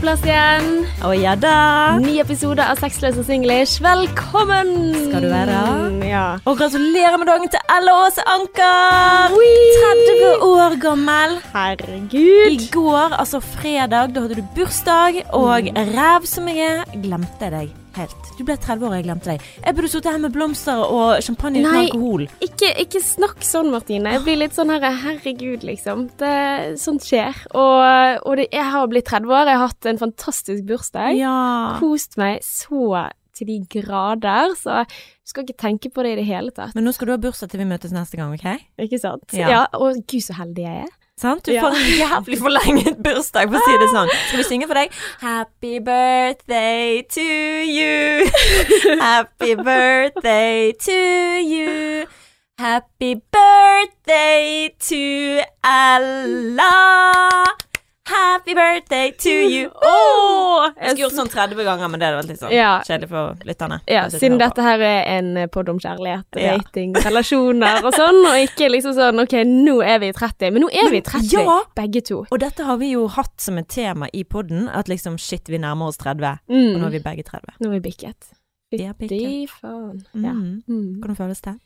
på plass igjen. Å ja da. Ny episode av Sexløs og singlish. Velkommen! Skal du være? Ja. Og gratulerer med dagen til Elle Åse Anker! 30 år gammel. I går, altså fredag, da hadde du bursdag, og ræv som jeg er, glemte jeg deg helt. Du ble 30 år, jeg glemte deg. Jeg burde sittet her med blomster og champagne uten Nei. alkohol. Ikke, ikke snakk sånn, Martine. Jeg blir litt sånn her Herregud, liksom. Det, sånt skjer. Og, og det, jeg har blitt 30 år. Jeg har hatt en fantastisk bursdag. Ja. Kost meg så til de grader. Så du skal ikke tenke på det i det hele tatt. Men nå skal du ha bursdag til vi møtes neste gang, OK? Ikke sant? Ja. Ja. Og gud, så heldig jeg er. Sant? Du Ja. får en jævlig forlenget bursdag, for å si det sånn. Skal vi synge for deg? Happy birthday to you. Happy birthday to you. Happy birthday to Ella. Happy birthday to you. Oh! Jeg skulle gjort sånn 30 ganger, men det er litt sånn Ja. kjedelig for lytterne. Ja, siden dette her er en podd om kjærlighet, Ja. relasjoner og sånn, og ikke liksom sånn OK, nå er vi i 30. Men nå er vi i 30, ja. begge to. Og dette har vi jo hatt som et tema i podden, at liksom shit, vi nærmer oss 30, og Mm. nå er vi begge 30. Nå er vi bikket. Fytti. Faen. Ja. Mm. Mm. Hvordan føles det?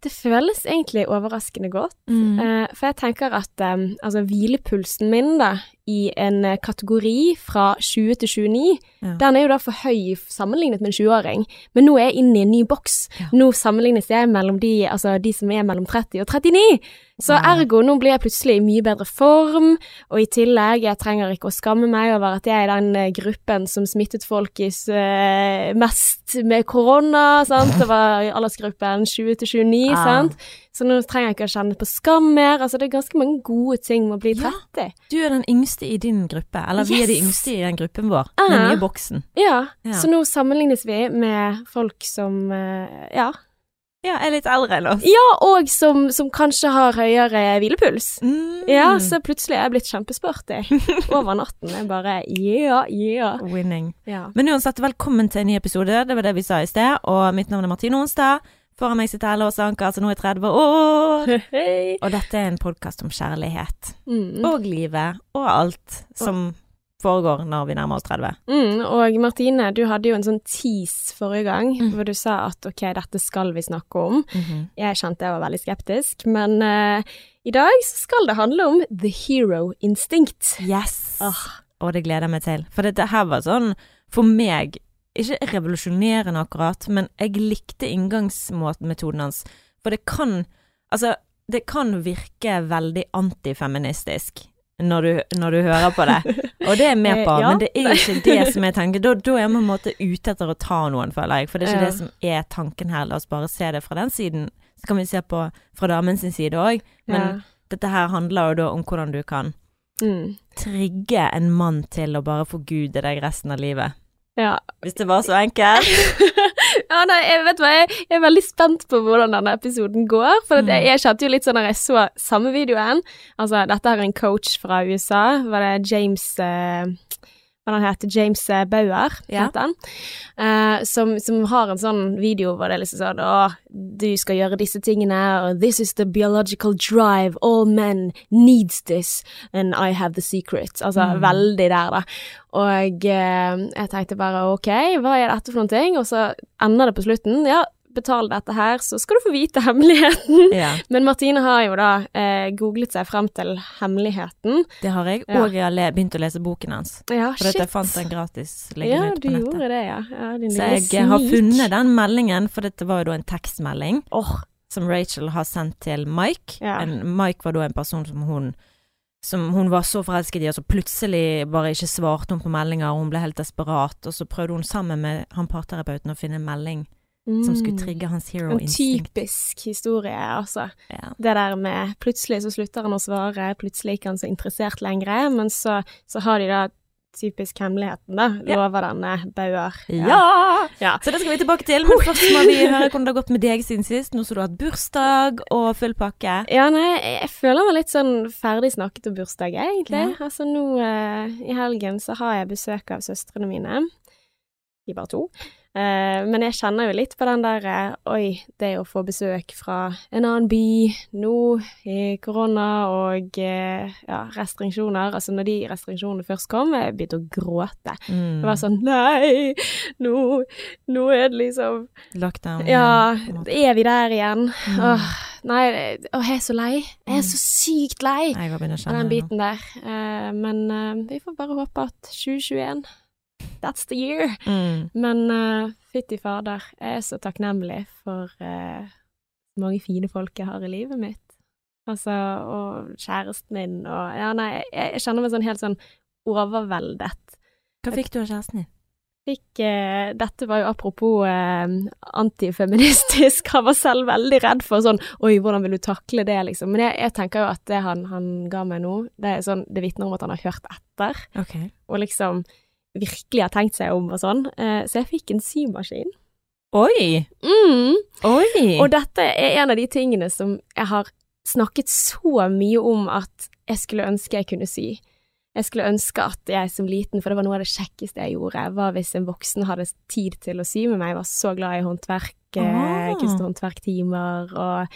Det føles egentlig overraskende godt. Mm. Uh, for jeg tenker at um, altså hvilepulsen min da, i en eh, kategori fra 20 til 29, Ja. den er jo da for høy sammenlignet med en 20-åring. Men nå er jeg inne i en ny boks. Ja. Nå sammenlignes jeg mellom de, altså de som er mellom 30 og 39. Så ja. ergo, nå blir jeg plutselig i mye bedre form, og i tillegg, jeg trenger ikke å skamme meg over at jeg er i den eh, gruppen som smittet folk i eh, mest med korona, sant. Det var i aldersgruppen 20 til 29, Ah. sant. Så nå trenger jeg ikke å kjenne på skam mer. Altså, det er ganske mange gode ting med å bli Ja. 30. Du er den yngste i din gruppe, eller vi er de yngste i den gruppen vår, Ah. den nye boksen. Ja, Ja. så nå sammenlignes vi med folk som, eh, ja. Ja, er litt eldre enn oss. Ja, og som, som kanskje har høyere hvilepuls. Mm. Ja, så plutselig er jeg blitt kjempesporty over natten. Jeg bare yeah, yeah. Winning. Ja. Men uansett, velkommen til en ny episode, det var det vi sa i sted, og mitt navn er Martine Onsdag. Foran meg sitter Ella Åse Anker, som nå er 30 år. Hei. Og dette er en podkast om kjærlighet. Mm. Og livet, og alt som foregår når vi nærmer oss 30. Mm, og Martine, du hadde jo en sånn tease forrige gang, Mm. hvor du sa at ok, dette skal vi snakke om. -hmm. Jeg kjente jeg var veldig skeptisk, men uh, i dag så skal det handle om the hero instinct. Yes! Oh. Og det gleder jeg meg til. For dette her var sånn, for meg, ikke revolusjonerende akkurat, men jeg likte inngangsmetoden hans. For det kan, altså, det kan virke veldig antifeministisk. Når du, når du hører på det, og det er jeg med på, ja. men det er ikke det som jeg tenker. Da, da er jeg på en måte ute etter å ta noen, føler jeg. For det er ikke Ja. det som er tanken her. La oss bare se det fra den siden. Så kan vi se på fra damens side òg. Men Ja. dette her handler jo da om hvordan du kan Mm. trigge en mann til å bare forgude deg resten av livet. Ja. Hvis det var så enkelt. ja, nei, jeg vet hva, jeg, jeg er veldig spent på hvordan denne episoden går. For jeg, Mm. jeg kjente jo litt sånn når jeg så samme videoen Altså, dette er en coach fra USA. Var det James eh, Hva han heter James eh, Bauer, Ja. heter han. uh, som, som har en sånn video hvor det er liksom sånn Å, du skal gjøre disse tingene, og this is the biological drive. All men needs this, and I have the secret. Altså Mm. veldig der, da. Og uh, jeg tenkte bare ok, hva er dette for noen ting? Og så ender det på slutten. Ja, betal dette her, så skal du få vite hemmeligheten. Ja, Men Martine har jo da eh, googlet seg frem til hemmeligheten. det har jeg. Ja. Og jeg har begynt å lese boken hans. Ja, For shit. jeg fant den gratis ja, liggende ute du på nettet. gjorde det, ja. ja Så jeg har funnet den meldingen, for dette var jo da en tekstmelding oh. som Rachel har sendt til Mike. Ja. En, Mike var da en person som hun som hun var så forelsket i, og så plutselig bare ikke svarte hun på meldinger, og hun ble helt desperat, og så prøvde hun sammen med han parterapeuten å finne en melding som skulle mm. trigge hans hero instinct. En typisk historie, altså. Ja. Det der med plutselig så slutter han å svare, plutselig ikke han så interessert lenger, men så, så har de da typisk hemmeligheten, da. Ja. Denne Bauer. Ja! Ja. Så det skal vi tilbake til, men først må vi høre hvordan det har gått med deg siden sist. Nå som du har hatt bursdag og full pakke. Ja, nei, jeg føler meg litt sånn ferdig snakket om bursdag, egentlig. Altså nå eh, i helgen så har jeg besøk av søstrene mine. De bare to. Eh, men jeg kjenner jo litt på den der eh, Oi, det å få besøk fra en annen by nå i korona og eh, ja, restriksjoner Altså, når de restriksjonene først kom, jeg begynte å gråte. Mm. Det var sånn Nei, nå, nå er det liksom Lockdown. Ja, er vi der igjen? Mm. Åh, nei, åh, jeg er så lei. Jeg er så sykt lei av den biten der. Men vi får bare håpe at 2021 That's the year. Mm. Men uh, fytti fader, jeg er så takknemlig for uh, mange fine folk jeg har i livet mitt. Altså, og kjæresten min og Ja, nei, jeg, jeg kjenner meg sånn helt sånn overveldet. Hva fikk du av kjæresten din? Fikk eh, Dette var jo apropos eh, antifeministisk. Han var selv veldig redd for sånn Oi, hvordan vil du takle det, liksom. Men jeg, jeg tenker jo at det han, han ga meg nå, det er sånn Det vitner om at han har hørt etter, Ok. og liksom virkelig har tenkt seg om og sånn. Eh, så jeg fikk en symaskin. Oi! Mm. Oi! Og dette er en av de tingene som jeg har snakket så mye om at jeg skulle ønske jeg kunne sy. Jeg skulle ønske at jeg som liten, for det var noe av det kjekkeste jeg gjorde, var hvis en voksen hadde tid til å sy med meg. Jeg var så glad i håndverk, eh, Ah. kunst- og håndverktimer, og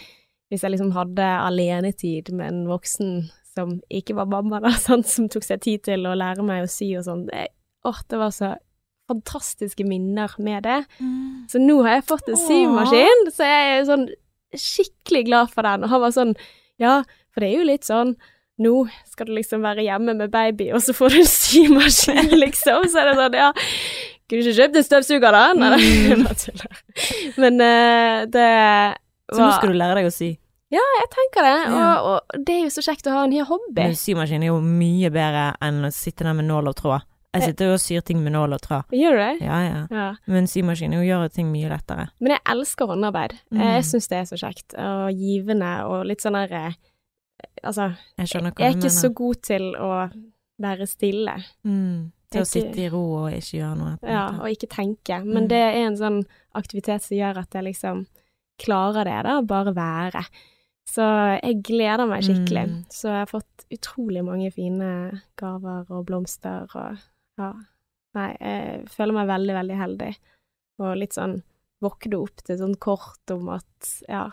hvis jeg liksom hadde alenetid med en voksen som ikke var mamma, da, sånn, som tok seg tid til å lære meg å sy og sånn, det, åh, det var så fantastiske minner med det. Mm. Så nå har jeg fått en symaskin, så jeg er sånn skikkelig glad for den. Og han var sånn, ja, for det er jo litt sånn, nå skal du liksom være hjemme med baby, og så får du en symaskin, liksom. Så er det sånn, ja, kunne du ikke kjøpt en støvsuger da? Nei, Mm. Men uh, det Så nå skal du lære deg å sy. Ja, Jeg tenker det, Ja. og, og det er jo så kjekt å ha en ny hobby. Men symaskin er jo mye bedre enn å sitte der med nål og tråd. Jeg sitter jo og syr ting med nål og tråd. Gjør du det? Ja, ja. Ja. Men symaskin gjør ting mye lettere. Men jeg elsker håndarbeid. Mm. Jeg syns det er så kjekt, og givende, og litt sånn der eh, Altså, Jeg Jeg er ikke mener. så god til å være stille, mm. Til å sitte i ro og ikke gjøre noe. ja, og ikke tenke. Men Mm. det er en sånn aktivitet som gjør at jeg liksom klarer det, da, bare være. Så jeg gleder meg skikkelig. Mm. Så jeg har fått utrolig mange fine gaver og blomster og ja. Nei, jeg føler meg veldig, veldig heldig. Og litt sånn våkne opp til sånn kort om at ja,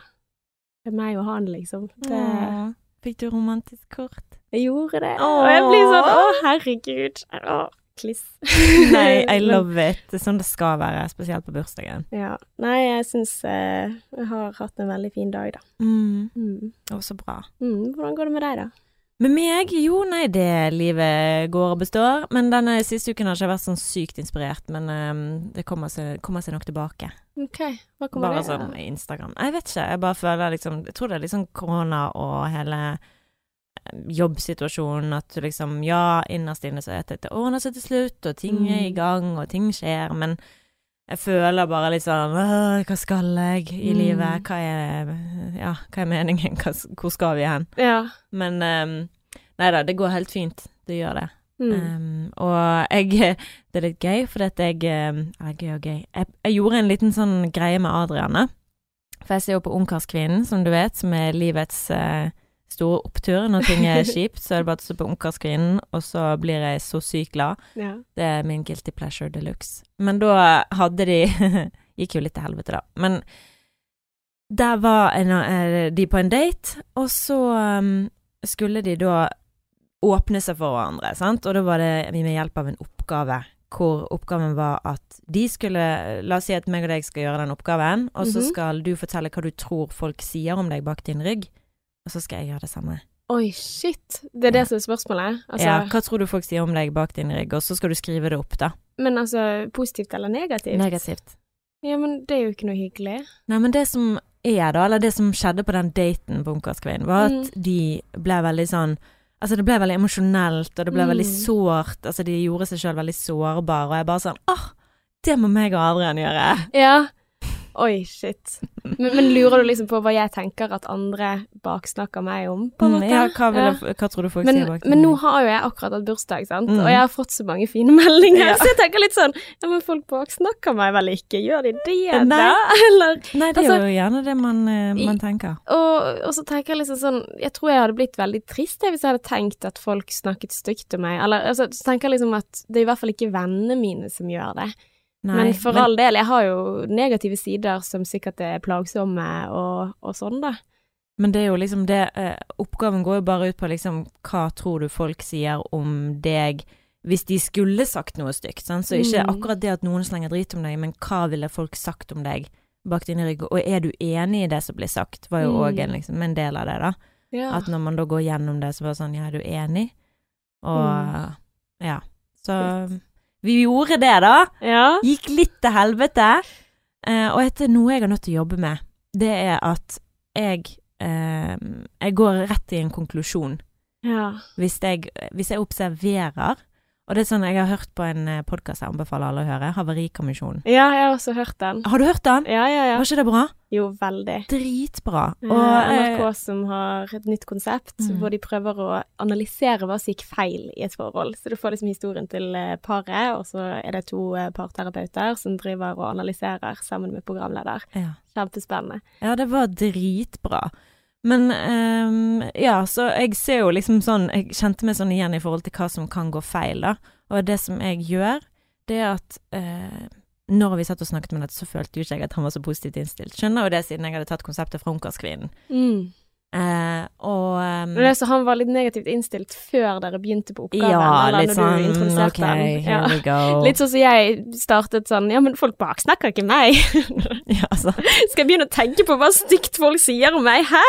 det er meg og han, liksom. Det, Ja. Fikk du romantisk kort? Jeg gjorde det. Og jeg blir sånn å, herregud. Å, kliss. Nei, I love it. Det er sånn det skal være, spesielt på bursdagen. Ja. Nei, jeg syns eh, jeg har hatt en veldig fin dag, da. Mm. Mm. Å, så bra. Mm. Hvordan går det med deg, da? Med meg? Jo, nei, det livet går og består. Men denne siste uken har ikke vært sånn sykt inspirert. Men um, det kommer seg, kommer seg nok tilbake. OK, hva kommer Bare det sånn? Instagram. Jeg vet ikke. Jeg bare føler liksom Jeg tror det er liksom korona og hele eh, jobbsituasjonen at du liksom Ja, innerst inne så er det at det ordner seg til slutt, og ting er i Mm. gang, og ting skjer, men jeg føler bare litt sånn Hva skal jeg i Mm. livet? Hva er Ja, hva er meningen? Hva, hvor skal vi hen? Ja. Men um, nei da, det går helt fint. Det gjør det. Mm. Um, og jeg Det er litt gøy, fordi at jeg Eller gøy og gøy. Jeg, jeg gjorde en liten sånn greie med Adriane. For jeg ser jo på Ungkarskvinnen, som du vet, som er livets uh, store opptur når ting er kjipt. Så er det bare å se på Ungkarskvinnen, og så blir jeg så sykt glad. ja. Det er min guilty pleasure de luxe. Men da hadde de Gikk jo litt til helvete, da. Men der var en, eh, de på en date, og så um, skulle de da åpne seg for hverandre, sant. Og da var det med hjelp av en oppgave, hvor oppgaven var at de skulle La oss si at meg og deg skal gjøre den oppgaven, og så Mhm. skal du fortelle hva du tror folk sier om deg bak din rygg, og så skal jeg gjøre det samme. Oi, shit. Det er det som er spørsmålet? Altså, ja, hva tror du folk sier om deg bak din rygg, og så skal du skrive det opp, da. Men altså, positivt eller negativt? Negativt. Ja, men det er jo ikke noe hyggelig. Nei, men det som er da, eller det som skjedde på den daten på Ungkarskveien, var at Mm. de ble veldig sånn Altså, det ble veldig emosjonelt, og det ble Mm. veldig sårt. Altså, de gjorde seg sjøl veldig sårbare, og jeg bare sånn Åh, det må meg og Adrian gjøre. Ja. Oi, shit. Men, men lurer du liksom på hva jeg tenker at andre baksnakker meg om, på en Mm, måte? ja, hva, vil, Ja. hva tror du folk Men, sier bak men nå har jo jeg akkurat hatt bursdag, sant, Mm. og jeg har fått så mange fine meldinger, Ja. så jeg tenker litt sånn Ja, men folk baksnakker meg vel ikke? Gjør de det, Nei. da? Eller Nei, det er altså- jo gjerne det man, eh, man tenker. og, og så tenker jeg liksom sånn Jeg tror jeg hadde blitt veldig trist jeg, hvis jeg hadde tenkt at folk snakket stygt om meg. Eller altså, så tenker jeg liksom at det er i hvert fall ikke vennene mine som gjør det. Nei, men for all del, jeg har jo negative sider som sikkert er plagsomme og, og sånn, da. Men det er jo liksom det eh, Oppgaven går jo bare ut på liksom Hva tror du folk sier om deg hvis de skulle sagt noe stygt? Sant? Så ikke Mm. akkurat det at noen slenger drit om deg, men hva ville folk sagt om deg bak dine rygg? Og er du enig i det som blir sagt? Var jo Mm. òg en, liksom, en del av det, da. Ja. At når man da går gjennom det, så var det sånn Ja, er du enig? Og Mm. ja. Så vi gjorde det, da. ja. Gikk litt til helvete. Eh, og etter noe jeg har nødt til å jobbe med, det er at jeg eh, Jeg går rett i en konklusjon ja. hvis jeg, hvis jeg observerer. Og det er sånn, jeg har hørt på en podkast jeg anbefaler alle å høre, Havarikommisjonen. Ja, jeg har også hørt den. Har du hørt den? Ja, ja, ja. Var ikke det bra? Jo, veldig. Dritbra. Og Og NRK eh, som har et nytt konsept Mm. hvor de prøver å analysere hva som gikk feil i et forhold. Så du får liksom historien til eh, paret, og så er det to eh, parterapeuter som driver og analyserer sammen med programleder. ja. Kjempespennende. Ja, det var dritbra. Men um, ja, så jeg ser jo liksom sånn Jeg kjente meg sånn igjen i forhold til hva som kan gå feil, da. Og det som jeg gjør, det er at uh, når vi satt og snakket med dette, så følte jo ikke jeg at han var så positivt innstilt. Skjønner jo det, siden jeg hadde tatt konseptet fra Ungkarskvinnen. Mm. Eh, og um, Men det så han var litt negativt innstilt før dere begynte på oppgaven, Ja, eller litt når sånn du OK, den. here Ja. we go. Litt sånn som jeg startet sånn Ja, men folk baksnakker ikke meg. ja, altså. Skal jeg begynne å tenke på hva stygt folk sier om meg? Hæ?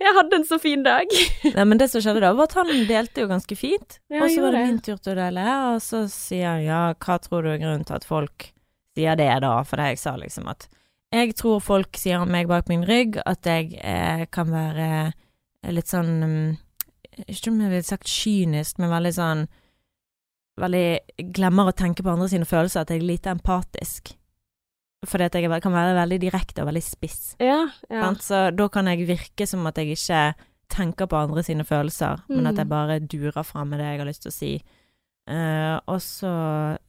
Jeg hadde en så fin dag. Nei, men det som skjedde da, var at han delte jo ganske fint. Ja, og så var det. min tur til å dele, og så sier han ja, hva tror du er grunnen til at folk sier det da? For det jeg sa liksom at jeg tror folk sier om meg bak min rygg at jeg eh, kan være eh, litt sånn mm, Ikke om jeg ville sagt kynisk, men veldig sånn Veldig glemmer å tenke på andre sine følelser, at jeg er lite empatisk. Fordi at jeg kan være veldig direkte og veldig spiss. Ja, ja. Så da kan jeg virke som at jeg ikke tenker på andre sine følelser, men at jeg Mm. bare durer fram med det jeg har lyst til å si. Eh, og så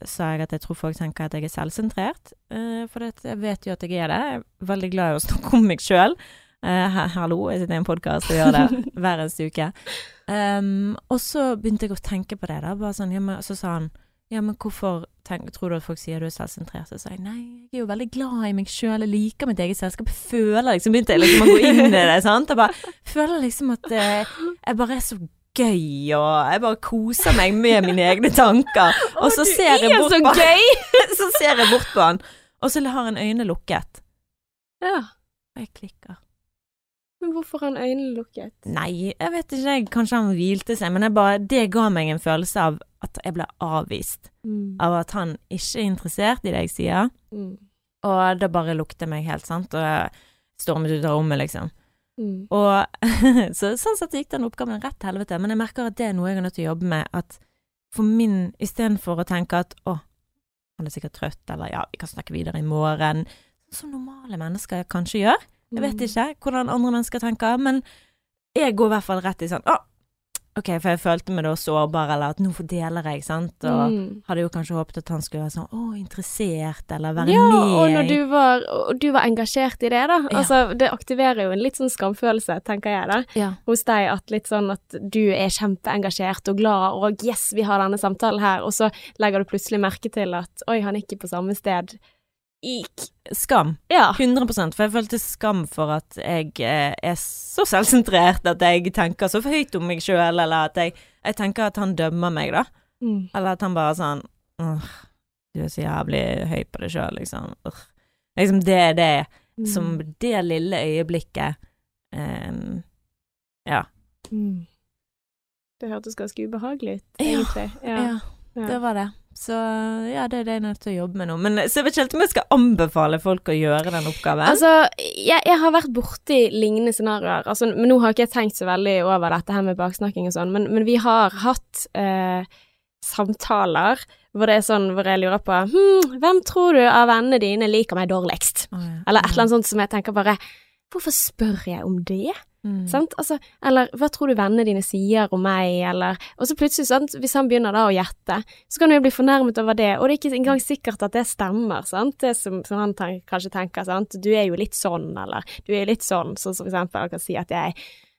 sa jeg at jeg tror folk tenker at jeg er selvsentrert, uh, for det, jeg vet jo at jeg er det. Jeg er veldig glad i å snakke om meg sjøl. hallo, jeg sitter i en podkast og gjør det hver eneste uke. Um, og så begynte jeg å tenke på det, da. Bare sånn, ja, men, så sa han ja, men hvorfor tenk, tror du at folk sier du er selvsentrert? Så sa jeg nei, jeg er jo veldig glad i meg sjøl, jeg liker mitt eget selskap. Jeg føler liksom Begynte jeg liksom å gå inn i det, sant. Jeg bare føler liksom at eh, jeg bare er så gøy, og jeg bare koser meg med mine egne tanker. Og så ser jeg bort på han. Så ser jeg bort på han, og så har han øynene lukket. Ja, Og jeg klikker. men hvorfor har han øynene lukket? Nei, jeg vet ikke, jeg, kanskje han hvilte seg, men jeg bare, det ga meg en følelse av at jeg ble avvist. Mm. Av at han ikke er interessert i det jeg sier. Mm. Og det bare lukter meg helt, sant. Og jeg stormet ut av rommet, liksom. Mm. Og så, sånn sett gikk den oppgaven rett til helvete. Men jeg merker at det er noe jeg er nødt til å jobbe med. At for min Istedenfor å tenke at å, han er sikkert trøtt, eller ja, vi kan snakke videre i morgen. Som normale mennesker kanskje gjør. Jeg vet ikke hvordan andre mennesker tenker, men jeg går i hvert fall rett i sånn å, ok, for jeg følte meg da sårbar, eller at nå fordeler jeg, sant. Og Mm. hadde jo kanskje håpet at han skulle være sånn å, interessert, eller være Ja, med. og når du var, og du var engasjert i det, da. Ja. Altså, det aktiverer jo en litt sånn skamfølelse, tenker jeg da, ja. hos deg, at litt sånn at du er kjempeengasjert og glad, og yes, vi har denne samtalen her, og så legger du plutselig merke til at oi, han er ikke på samme sted. Ik. Skam. Ja. 100 for jeg følte skam for at jeg eh, er så selvsentrert at jeg tenker så høyt om meg sjøl, eller at jeg, jeg tenker at han dømmer meg, da. Mm. Eller at han bare sånn «Åh, Du er så jævlig høy på deg sjøl, liksom. Åh. Liksom det er det som Mm. det lille øyeblikket um, Ja. Mm. Det hørtes ganske ubehagelig ut, Ja, egentlig. Ja, Ja. det var det. Så ja, det er det jeg er nødt til å jobbe med nå. Men så jeg vet ikke helt om jeg skal anbefale folk å gjøre den oppgaven. Altså, jeg, jeg har vært borti lignende scenarioer. Altså, men nå har ikke jeg tenkt så veldig over dette her med baksnakking og sånn, men, men vi har hatt eh, samtaler hvor det er sånn hvor jeg lurer på hm, hvem tror du av vennene dine liker meg dårligst? Oh, ja. Eller et eller annet sånt som jeg tenker bare Hvorfor spør jeg om det? Mm. Sant? Altså, eller hva tror du vennene dine sier om meg, eller Og så plutselig, sant, hvis han begynner da å gjette, så kan du jo bli fornærmet over det, og det er ikke engang sikkert at det stemmer, sant, det som, som han ten kanskje tenker, sant, du er jo litt sånn, eller du er litt sånn, sånn som for eksempel han kan si at jeg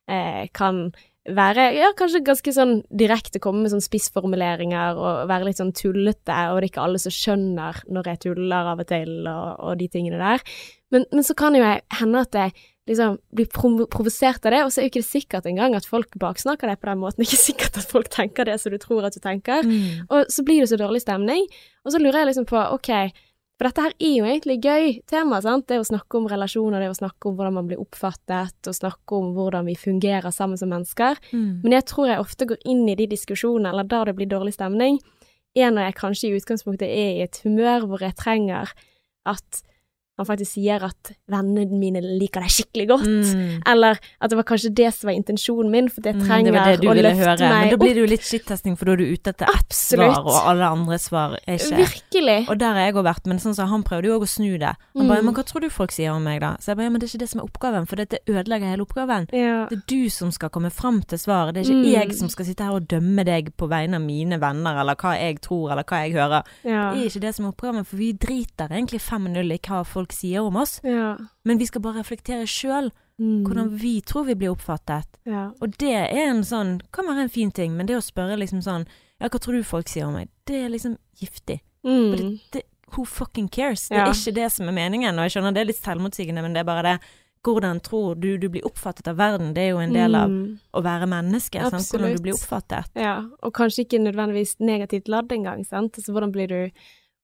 eh, kan være ja, kanskje ganske sånn direkte, komme med sånn spissformuleringer og være litt sånn tullete, og det er ikke alle som skjønner når jeg tuller av og til, og, og de tingene der. Men, men, så kan jo hende at jeg liksom blir prov provosert av det, og så er jo ikke det sikkert engang at folk baksnakker deg på den måten. Det er ikke sikkert at folk tenker det som du tror at du tenker. Mm. Og så blir det så dårlig stemning. Og så lurer jeg liksom på, OK, for dette her er jo egentlig gøy tema, sant. Det å snakke om relasjoner, det å snakke om hvordan man blir oppfattet, og snakke om hvordan vi fungerer sammen som mennesker. Mm. Men jeg tror jeg ofte går inn i de diskusjonene, eller da det blir dårlig stemning, er når jeg kanskje i utgangspunktet er i et humør hvor jeg trenger at han faktisk sier at vennene mine liker deg skikkelig godt. Mm. Eller at det var kanskje det som var intensjonen min, for Mm, trenger det det å løfte høre. meg Men da blir det jo litt skittesting, for da er du ute etter ett svar, og alle andre svar er ikke Virkelig. Og der har jeg òg vært, men sånn som han prøvde jo òg å snu det. Han Mm. bare 'men hva tror du folk sier om meg', da? Så jeg bare 'ja, men det er ikke det som er oppgaven, for dette ødelegger hele oppgaven'. Ja. Det er du som skal komme fram til svaret, det er ikke Mm. jeg som skal sitte her og dømme deg på vegne av mine venner, eller hva jeg tror, eller hva jeg hører. Ja. Det er ikke det som er oppgaven, for vi driter egentlig 5-0 i hva folk sier om oss, ja. men vi skal bare reflektere sjøl Mm. hvordan vi tror vi blir oppfattet. ja. Og det er en sånn, kan være en fin ting, men det å spørre liksom sånn Ja, hva tror du folk sier om meg? Det er liksom giftig. Mm. det, det, who fucking cares? Det er ikke det som er meningen, og jeg skjønner det er litt selvmotsigende, men det er bare det hvordan tror du du blir oppfattet av verden? Det er jo en del av Mm. å være menneske. Sant? Hvordan du blir oppfattet. Ja, og kanskje ikke nødvendigvis negativt ladd engang, sant. Altså hvordan blir du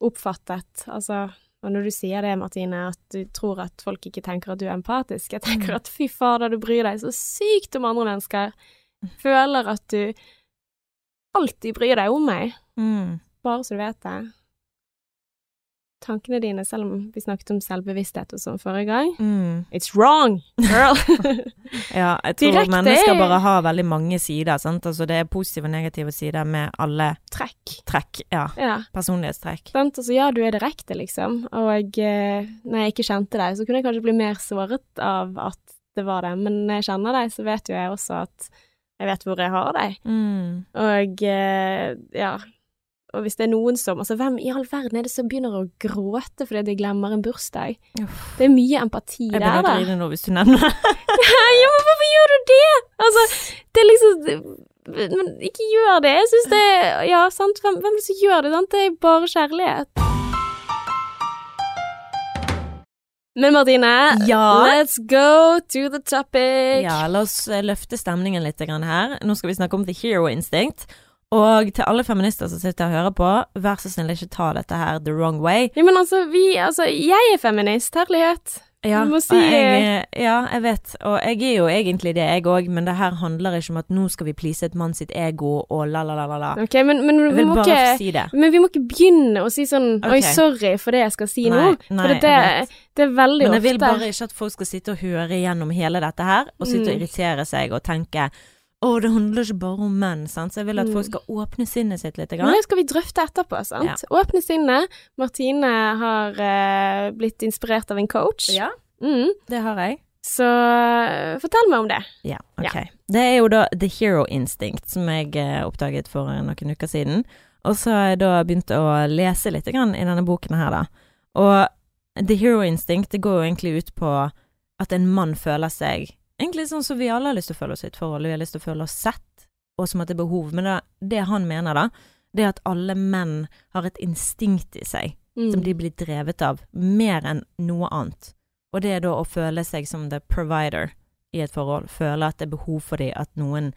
oppfattet? Altså, og når du sier det, Martine, at du tror at folk ikke tenker at du er empatisk, jeg tenker Mm. at fy fader, du bryr deg så sykt om andre mennesker. Føler at du alltid bryr deg om meg, Mm. bare så du vet det. Tankene dine, selv om vi snakket om selvbevissthet og sånn forrige gang, Mm. it's wrong, girl! Ja, jeg tror Direkte- mennesker bare har veldig mange sider, sant. Altså det er positive og negative sider med alle Trekk. trekk. Ja. Ja. Personlighetstrekk. Sant? Altså, ja, du er direkte, liksom, og eh, når jeg ikke kjente deg, så kunne jeg kanskje bli mer såret av at det var det, men når jeg kjenner deg, så vet jo jeg også at jeg vet hvor jeg har deg, Mm. og eh, ja, og hvis det er noen som, altså hvem i all verden er det som begynner å gråte fordi de glemmer en bursdag? Uff. Det er mye empati Jeg der, begynner å da. grine nå hvis du nevner det. ja, men hvorfor gjør du det? Altså, det er liksom Men ikke gjør det. Jeg syns det Ja, sant. Hvem, hvem er det som gjør det? Sant? Det er bare kjærlighet. Men Martine, Ja. let's go to the topic. Ja, la oss eh, løfte stemningen litt her. Nå skal vi snakke om the hero instinct. Og til alle feminister som sitter og hører på, vær så snill ikke ta dette her the wrong way. Ja, men altså, vi Altså, jeg er feminist. Herlighet. Ja, og si- jeg, ja, jeg vet, og jeg er jo egentlig det, jeg òg, men det her handler ikke om at nå skal vi please et mann sitt ego og la, la, la, la, la. Ok, men, men vi må ikke si men vi må ikke begynne å si sånn Oi, sorry for det jeg skal si Nei, nå. nei, For det, det er veldig ofte Men jeg vil bare ikke at folk skal sitte og høre gjennom hele dette her, og sitte og Mm. irritere seg og tenke å, det handler ikke bare om menn, sant. Så jeg vil at Mm. folk skal åpne sinnet sitt litt. Men Grann. det skal vi drøfte etterpå, sant? Ja. Åpne sinnet. Martine har uh, blitt inspirert av en coach. Ja, Mm. det har jeg. Så eh, fortell meg om det. Ja, ok. Det er jo da The Hero Instinct, som jeg uh, oppdaget for noen uker siden. Og så har jeg da begynt å lese litt grann i denne boken her, da. Og The Hero Instinct, det går jo egentlig ut på at en mann føler seg Egentlig sånn som vi alle har lyst til å føle oss i et forhold. Vi har lyst til å føle oss sett, og som at det er behov. Men det, det han mener, da, det er at alle menn har et instinkt i seg Mm. som de blir drevet av, mer enn noe annet. Og det er da å føle seg som the provider i et forhold. Føle at det er behov for dem, at noen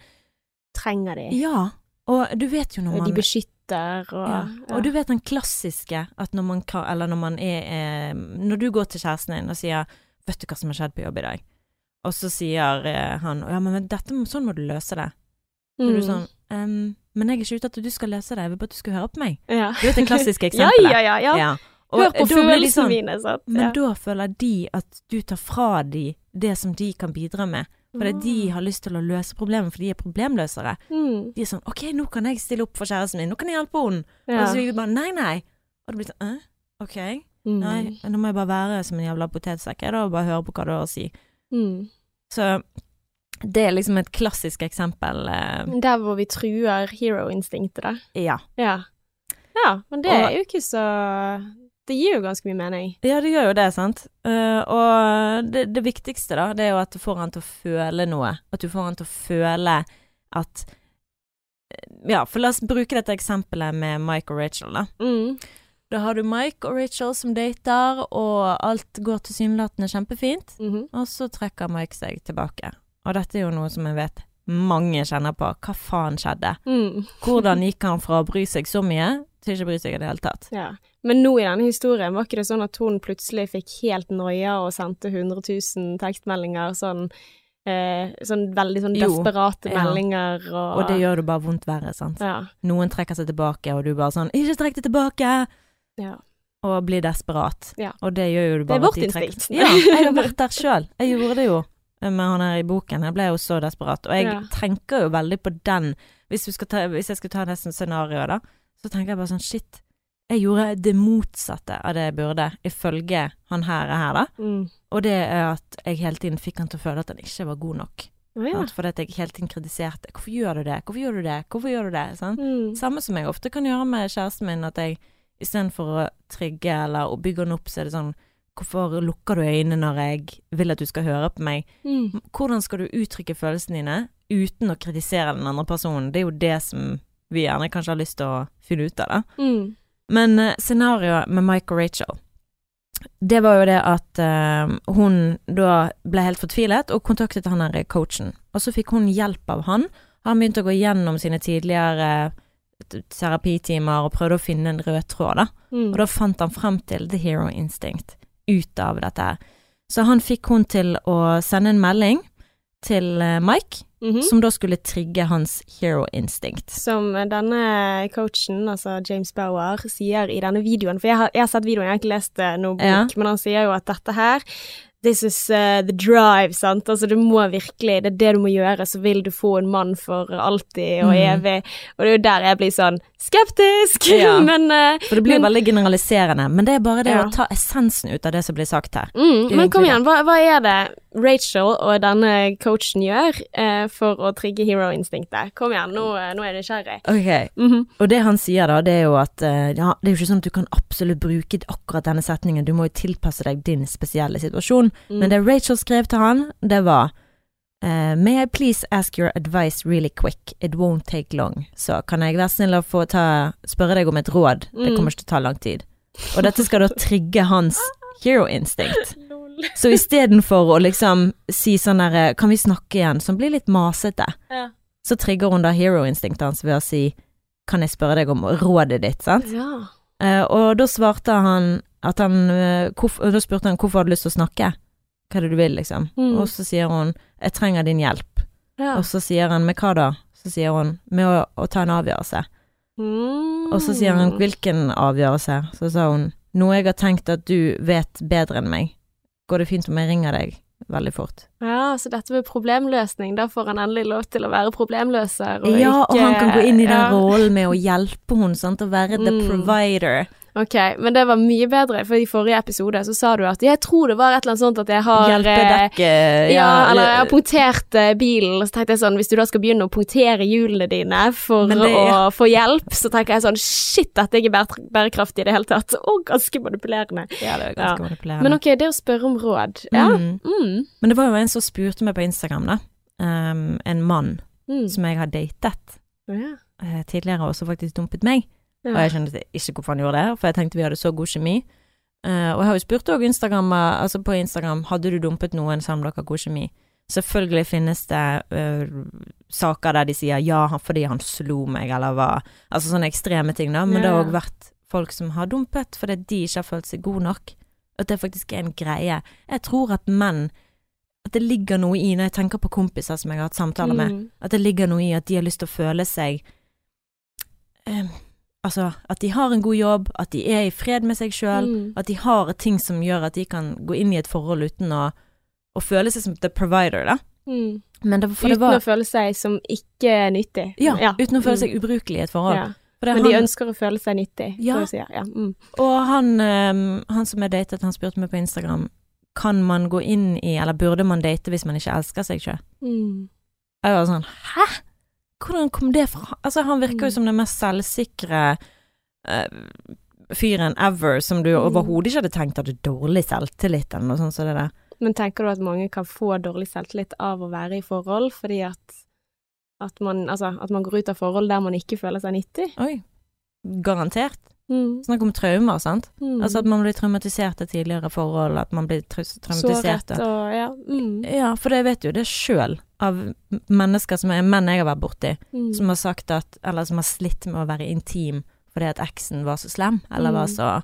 trenger de. Ja, og du vet jo når man de beskytter og ja. Og du vet den klassiske at når man kan Eller når man er eh, Når du går til kjæresten din og sier 'Vet du hva som har skjedd på jobb i dag?' Og så sier eh, han 'Ja, men dette, sånn må du løse det'. Så Mm. du sånn um, 'Men jeg er ikke ute etter at du skal løse det, jeg vil bare at du skal høre på meg'. ja. Du vet det klassiske eksempelet? ja, ja, ja. Ja. Og Hør på følelsene sånn, mine, sant. Men ja. da føler de at du tar fra de det som de kan bidra med. Fordi de har lyst til å løse problemet, for de er problemløsere. mm. De er sånn 'OK, nå kan jeg stille opp for kjæresten min, nå kan jeg hjelpe henne'. ja. Og så vi bare 'nei, nei'. Og det blir sånn 'æ, OK'. mm. Nei, nå må jeg bare være som en jævla potetsekk og bare høre på hva du har å si. Mm. Så det er liksom et klassisk eksempel. Eh, Der hvor vi truer hero-instinktet, da. ja. Ja. ja, men det Og- er jo ikke så Det gir jo ganske mye mening. Ja, det gjør jo det, sant. Uh, og det, det viktigste, da, det er jo at du får han til å føle noe. At du får han til å føle at Ja, for la oss bruke dette eksempelet med Mike og Rachel, da. Mm. Da har du Mike og Rachel som dater, og alt går tilsynelatende kjempefint. Mhm. Og så trekker Mike seg tilbake. Og dette er jo noe som jeg vet mange kjenner på. Hva faen skjedde? Mm. Hvordan gikk han fra å bry seg så mye til ikke å bry seg i det hele tatt? Ja. Men nå i denne historien, var ikke det sånn at hun plutselig fikk helt noia og sendte 100 000 tekstmeldinger, sånn, eh, sånn veldig sånn Jo, desperate ja. meldinger og Og det gjør det bare vondt verre, sant. Ja. Noen trekker seg tilbake, og du bare sånn 'Ikke trekk deg tilbake!' Ja. Og blir desperat. Ja. Og det gjør jo du Det er vårt instinkt. Ja, jeg har vært der sjøl. Jeg gjorde det jo med han her i boken. Jeg ble jo så desperat. Og jeg Ja. tenker jo veldig på den Hvis, ta, hvis jeg skal ta det som scenario, da, så tenker jeg bare sånn shit. Jeg gjorde det motsatte av det jeg burde, ifølge han her og her, da. Mm. Og det er at jeg hele tiden fikk han til å føle at han ikke var god nok. Oh, ja. Fordi at jeg hele tiden kritiserte. 'Hvorfor gjør du det? Hvorfor gjør du det? Hvorfor gjør du det?' Sånn. Mm. Samme som jeg ofte kan gjøre med kjæresten min, at jeg istedenfor å trygge eller å bygge den opp, så er det sånn 'Hvorfor lukker du øynene når jeg vil at du skal høre på meg?' Mm. Hvordan skal du uttrykke følelsene dine uten å kritisere den andre personen? Det er jo det som vi gjerne kanskje har lyst til å finne ut av, da. Mm. Men uh, scenarioet med Mike og Rachel Det var jo det at uh, hun da ble helt fortvilet og kontaktet han her coachen. Og så fikk hun hjelp av han. Han begynte å gå gjennom sine tidligere terapitimer og prøvde å finne en rød tråd, da. Mm. Og da fant han frem til the hero instinct ut av dette her. Så han fikk hun til å sende en melding til Mike, Mike, -hmm. som da skulle trigge hans hero instinct. Som denne coachen, altså James Bauer, sier i denne videoen For jeg har, jeg har sett videoen, jeg har ikke lest eh, noe bok, Ja. men han sier jo at dette her This is uh, the drive, sant. Altså du må virkelig Det er det du må gjøre, så vil du få en mann for alltid og evig. evig. Og det er jo der jeg blir sånn skeptisk! Ja. men uh, For det blir Men- veldig generaliserende, men det er bare det Ja. å ta essensen ut av det som blir sagt her. Mm, men kom igjen, hva, hva er det Rachel og denne coachen gjør uh, for å trigge hero-instinktet? Kom igjen, nå, eh, nå er jeg nysgjerrig. Ok, Mhm. Og det han sier da, det er jo at uh, ja, det er jo ikke sånn at du kan absolutt bruke akkurat denne setningen, du må jo tilpasse deg din spesielle situasjon. Mm. Men det Rachel skrev til han, det var eh, May I please ask your advice really quick, it won't take long. Så kan jeg være snill å få ta, spørre deg om et råd, det Mm. kommer ikke til å ta lang tid. Og dette skal da trigge hans hero instinct. Så istedenfor å liksom si sånn der Kan vi snakke igjen? Som blir litt masete. Ja. Så trigger hun da hero instinctet hans ved å si Kan jeg spørre deg om rådet ditt, sant? ja. Uh, og da svarte han at han uh, hvorf- Da spurte han hvorfor hadde du lyst til å snakke? Hva er det du vil, liksom? Mm. Og så sier hun jeg trenger din hjelp. ja. Og så sier han med hva da? Så sier hun med å, å ta en avgjørelse. Mm. Og så sier han hvilken avgjørelse? Så sa hun noe jeg har tenkt at du vet bedre enn meg. Går det fint om jeg ringer deg veldig fort? Ja, så dette med problemløsning, da får han endelig lov til å være problemløser. Og ja, og han kan gå inn i den ja. rollen med å hjelpe henne, sant, og være the Mm. provider. Ok, men det var mye bedre, for i forrige episode så sa du at jeg tror det var et eller annet sånt at jeg har eh, Hjelpedekk eh, Ja, eller jeg har punktert eh, bilen, så tenkte jeg sånn, hvis du da skal begynne å punktere hjulene dine for det- å få hjelp, så tenker jeg sånn, shit, dette er ikke bære- bærekraftig i det hele tatt, og ganske manipulerende. Ja, det er ganske manipulerende. Men ok, det å spørre om råd, ja. Mm. Mm. Men det var jo en som spurte meg på Instagram, da. Um, en mann Mm. som jeg har datet Ja. eh, tidligere, og som faktisk dumpet meg. Ja. Og jeg skjønte ikke hvorfor han gjorde det, for jeg tenkte vi hadde så god kjemi. Uh, og jeg har jo spurt òg Instagram, eh, altså på Instagram, hadde du dumpet noen selv om dere har god kjemi? Selvfølgelig finnes det uh, saker der de sier ja fordi han slo meg, eller hva Altså sånne ekstreme ting, da. Men det har Ja. òg vært folk som har dumpet fordi de ikke har følt seg gode nok. At det faktisk er en greie. Jeg tror at menn At det ligger noe i, når jeg tenker på kompiser som jeg har hatt samtaler med, Mm. at det ligger noe i at de har lyst til å føle seg Altså, at de har en god jobb, at de er i fred med seg sjøl, Mm. at de har ting som gjør at de kan gå inn i et forhold uten å, å føle seg som the provider, da. Mm. Men det, det Uten var å føle seg som ikke nyttig. ja, uten å føle Mm. seg ubrukelig i et forhold. Ja. For det Men de han- ønsker å føle seg nyttig, Ja. si. Ja. Mm. Og han, um, han som jeg datet, han spurte meg på Instagram Kan man gå inn i, eller burde man date hvis man ikke elsker seg sjøl? Mm. Jeg var sånn Hæ? Hvordan kom det fra Altså, han virker jo Mm. som den mest selvsikre uh, fyren ever, som du Mm. overhodet ikke hadde tenkt hadde dårlig selvtillit, eller noe sånt som det der. Men tenker du at mange kan få dårlig selvtillit av å være i forhold, fordi at At man, altså, at man går ut av forhold der man ikke føler seg nyttig. Oi. Garantert. Mm. Snakk om traumer, sant. Mm. Altså at man blir traumatisert av tidligere forhold, at man blir traumatisert Såret og ja. Mm. Ja, for jeg vet jo det sjøl, av mennesker som er menn jeg har vært borti, Mm. som har sagt at Eller som har slitt med å være intim fordi at eksen var så slem, eller var Mm. så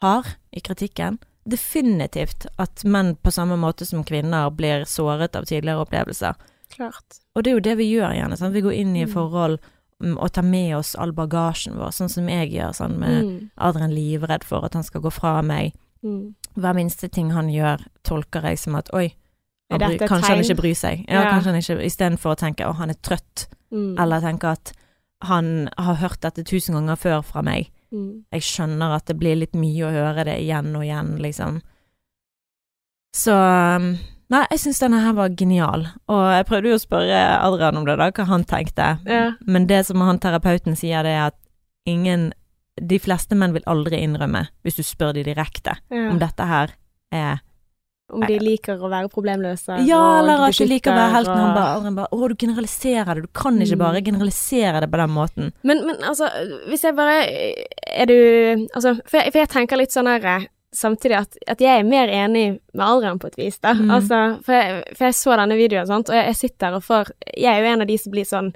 hard i kritikken. Definitivt at menn på samme måte som kvinner blir såret av tidligere opplevelser. Klart. Og det er jo det vi gjør gjerne. Sant? Vi går inn i Mm. forhold og ta med oss all bagasjen vår, sånn som jeg gjør, sånn med Mm. Adrian livredd for at han skal gå fra meg. Mm. Hver minste ting han gjør, tolker jeg som at oi, han bry, kanskje tegn? han ikke bryr seg. Ja, Ja. kanskje han ikke Istedenfor å tenke å, han er trøtt, Mm. eller tenke at han har hørt dette tusen ganger før fra meg. Mm. Jeg skjønner at det blir litt mye å høre det igjen og igjen, liksom. Så um, Nei, jeg syns denne her var genial, og jeg prøvde jo å spørre Adrian om det, da, hva han tenkte. Ja. Men det som han terapeuten sier, det er at ingen De fleste menn vil aldri innrømme, hvis du spør de direkte, Ja. om dette her er Om de liker å være problemløse. Ja, eller at de liker å være helten. Han bare, bare Å, du generaliserer det. Du kan ikke Mm. bare generalisere det på den måten. Men, men altså, hvis jeg bare Er du Altså, for jeg, for jeg tenker litt sånn her eh, Samtidig at, at jeg er mer enig med alderen på et vis, da. Mm. Altså, for jeg, for jeg så denne videoen, sant, og jeg, jeg sitter og får Jeg er jo en av de som blir sånn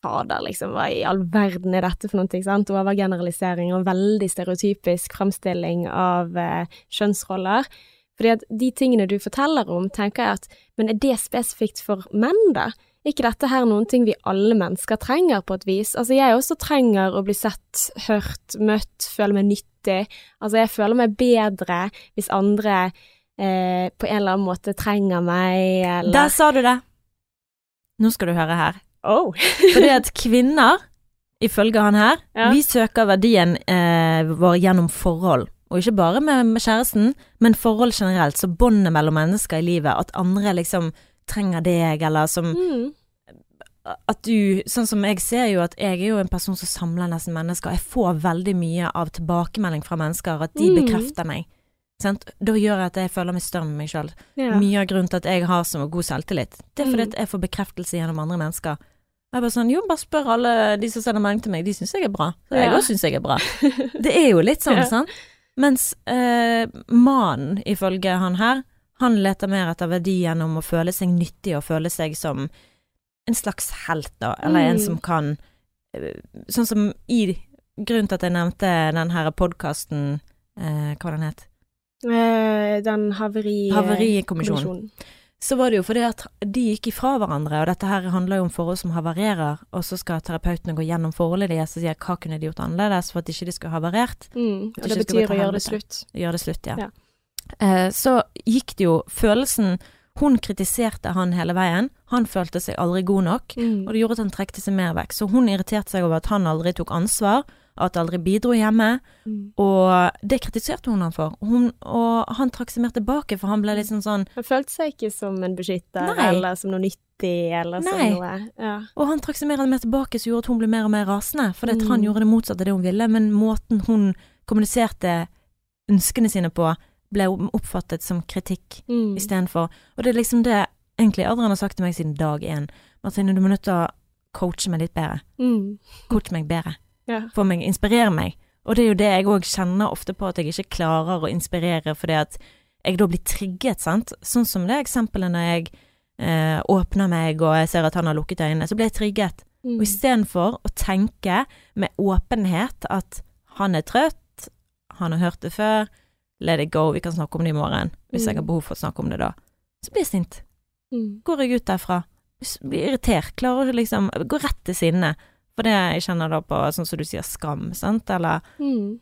Fader, liksom, hva i all verden er dette for noe, ikke sant? Overgeneralisering og veldig stereotypisk framstilling av eh, kjønnsroller. Fordi at de tingene du forteller om, tenker jeg at Men er det spesifikt for menn, da? Er ikke dette her noen ting vi alle mennesker trenger, på et vis? Altså, jeg også trenger å bli sett, hørt, møtt, føle meg nyttig. Altså, jeg føler meg bedre hvis andre eh, på en eller annen måte trenger meg, eller Der sa du det! Nå skal du høre her. Oh! Fordi at kvinner, ifølge han her, Ja. vi søker verdien eh, vår gjennom forhold. Og ikke bare med, med kjæresten, men forhold generelt. Så båndet mellom mennesker i livet. At andre liksom trenger deg, eller som Mm. At du Sånn som jeg ser jo at jeg er jo en person som samler nesten mennesker. Jeg får veldig mye av tilbakemelding fra mennesker, at de Mm. bekrefter meg. Sant? Da gjør jeg at jeg føler meg større med meg sjøl. Ja. Mye av grunnen til at jeg har så god selvtillit, det er fordi Mm. at jeg får bekreftelse gjennom andre mennesker. Jeg er bare sånn, jo, bare spør alle de som sender melding til meg, de syns jeg er bra. Så jeg Ja. òg syns jeg er bra. Det er jo litt sånn, Ja. sant? Mens eh, mannen, ifølge han her, han leter mer etter verdi gjennom å føle seg nyttig og føle seg som en slags helt, da, eller en Mm. som kan eh, Sånn som i Grunnen til at jeg nevnte den her podkasten, eh, hva den het? Eh, den haveri... Havarikommisjonen. så var det jo fordi at de gikk ifra hverandre, og dette her handler jo om forhold som havarerer, og så skal terapeutene gå gjennom forholdet deres og si hva kunne de gjort annerledes for at ikke de skulle havarert, Mm. Og det betyr å gjøre det slutt. gjøre det slutt, ja. Ja. Eh, så gikk det jo følelsen Hun kritiserte han hele veien, han følte seg aldri god nok, Mm. og det gjorde at han trekte seg mer vekk. Så hun irriterte seg over at han aldri tok ansvar, at aldri bidro hjemme, Mm. og det kritiserte hun han for. Hun, og han trakk seg mer tilbake, for han ble litt sånn sånn Han følte seg ikke som en beskytter, Nei. eller som noe nyttig, eller som Nei. noe Ja. Og han trakk seg mer og mer tilbake, så gjorde at hun ble mer og mer rasende. Fordi Mm. han gjorde det motsatte av det hun ville, men måten hun kommuniserte ønskene sine på, ble oppfattet som kritikk Mm. istedenfor. Og det er liksom det egentlig Adrian har sagt til meg siden dag én. Martine, du må nødt til å coache meg litt bedre. Mm. Coache meg bedre. Ja. Få meg, inspirere meg. Og det er jo det jeg òg kjenner ofte på, at jeg ikke klarer å inspirere fordi at jeg da blir trigget, sant. Sånn som det eksempelet når jeg eh, åpner meg og jeg ser at han har lukket øynene, så blir jeg trigget. Mm. Og istedenfor å tenke med åpenhet at han er trøtt, han har hørt det før, let it go, vi kan snakke om det i morgen, hvis jeg har Mm. behov for å snakke om det da. Så blir jeg sint. Mm. Går jeg ut derfra, blir irritert, klarer liksom Går rett til sinne. For det jeg kjenner da på, sånn som du sier, skam, sant, eller Mm.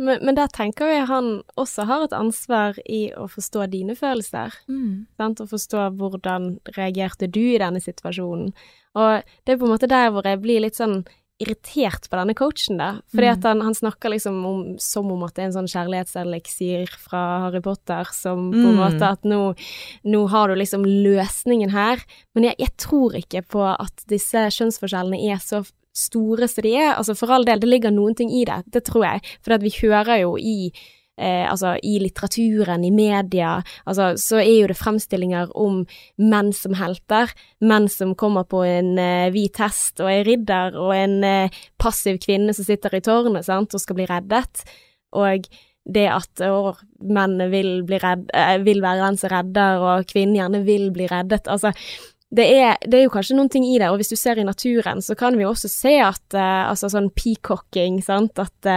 Men, men der tenker jeg han også har et ansvar i å forstå dine følelser. Sant? Og forstå hvordan reagerte du i denne situasjonen. Og det er på en måte der hvor jeg blir litt sånn irritert på denne coachen, da. Fordi Mm. at han, han snakker liksom om, som om at det er en sånn kjærlighetseliksir fra Harry Potter, som på en Mm. måte at nå, nå har du liksom løsningen her. Men jeg, jeg tror ikke på at disse kjønnsforskjellene er så store som de er. Altså for all del, det ligger noen ting i det, det tror jeg. For vi hører jo i eh, altså i litteraturen, i media, altså så er jo det fremstillinger om menn som helter. Menn som kommer på en eh, hvit hest og er ridder, og en eh, passiv kvinne som sitter i tårnet sant, og skal bli reddet. Og det at å, menn vil, redd, eh, vil være den som redder, og kvinnen gjerne vil bli reddet. Altså, det er, det er, jo kanskje noen ting i det, og hvis du ser i naturen, så kan vi også se at uh, altså sånn peacocking, sant, at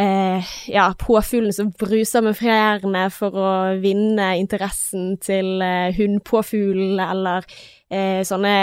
uh, ja, påfuglene som bruser med fjærene for å vinne interessen til eh, hunnpåfuglen, eller sånne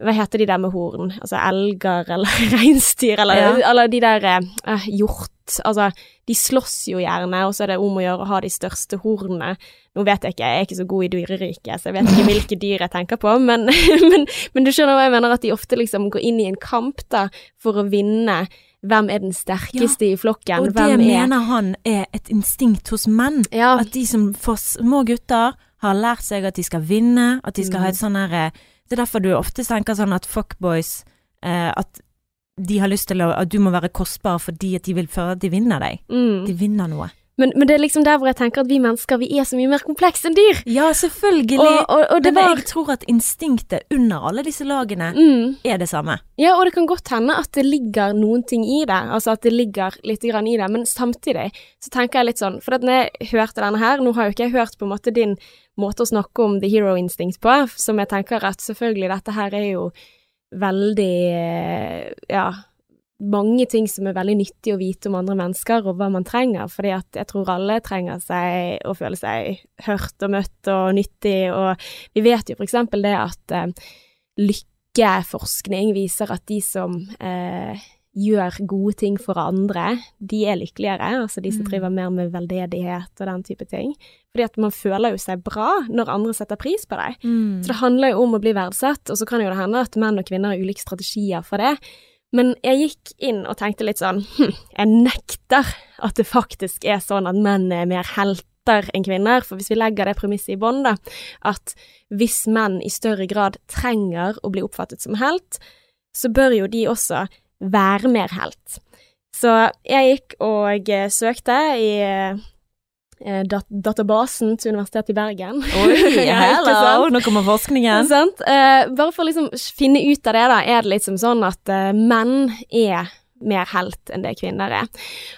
hva heter de der med horn? Altså elger eller reinsdyr, eller, ja. eller de der eh, hjort Altså, de slåss jo gjerne, og så er det om å gjøre å ha de største hornene. Nå vet jeg ikke, jeg er ikke så god i dyreriket, så jeg vet ikke hvilke dyr jeg tenker på, men, men, men, du skjønner hva jeg mener, at de ofte liksom går inn i en kamp da, for å vinne. Hvem er den sterkeste ja, i flokken? Og det er... mener han er et instinkt hos menn. Ja. At de som får små gutter har lært seg at de skal vinne, at de skal mm. ha et sånn herre det er derfor du ofte tenker sånn at fuckboys eh, At de har lyst til å At du må være kostbar fordi at de vil føle at de vinner deg. Mm. De vinner noe. Men, men, det er liksom der hvor jeg tenker at vi mennesker vi er så mye mer komplekse enn dyr. Ja, selvfølgelig. Og, og, og men var... jeg tror at instinktet under alle disse lagene mm. er det samme. Ja, og det kan godt hende at det ligger noen ting i det. Altså at det ligger litt i det. Men samtidig så tenker jeg litt sånn For når jeg hørte denne her Nå har jo ikke jeg hørt på en måte din måte å snakke om the hero instinct på, som jeg tenker at selvfølgelig dette her er jo veldig Ja mange ting som er veldig nyttig å vite om andre mennesker og hva man trenger, fordi at jeg tror alle trenger seg å føle seg hørt og møtt og nyttig, og vi vet jo for eksempel det at eh, lykkeforskning viser at de som eh, gjør gode ting for andre, de er lykkeligere, altså de som mm. driver mer med veldedighet og den type ting. Fordi at man føler jo seg bra når andre setter pris på deg. Mm. Så det handler jo om å bli verdsatt, og så kan jo det hende at menn og kvinner har ulike strategier for det. Men jeg gikk inn og tenkte litt sånn hm, jeg nekter at det faktisk er sånn at menn er mer helter enn kvinner. For hvis vi legger det premisset i bånn, da, at hvis menn i større grad trenger å bli oppfattet som helt, så bør jo de også være mer helt. Så jeg gikk og søkte i Eh, dat databasen til Universitetet i Bergen. Oi, hello! Nå kommer forskningen. Sant? Eh, bare for å liksom finne ut av det, da, er det liksom sånn at uh, menn er mer helt enn det kvinner er.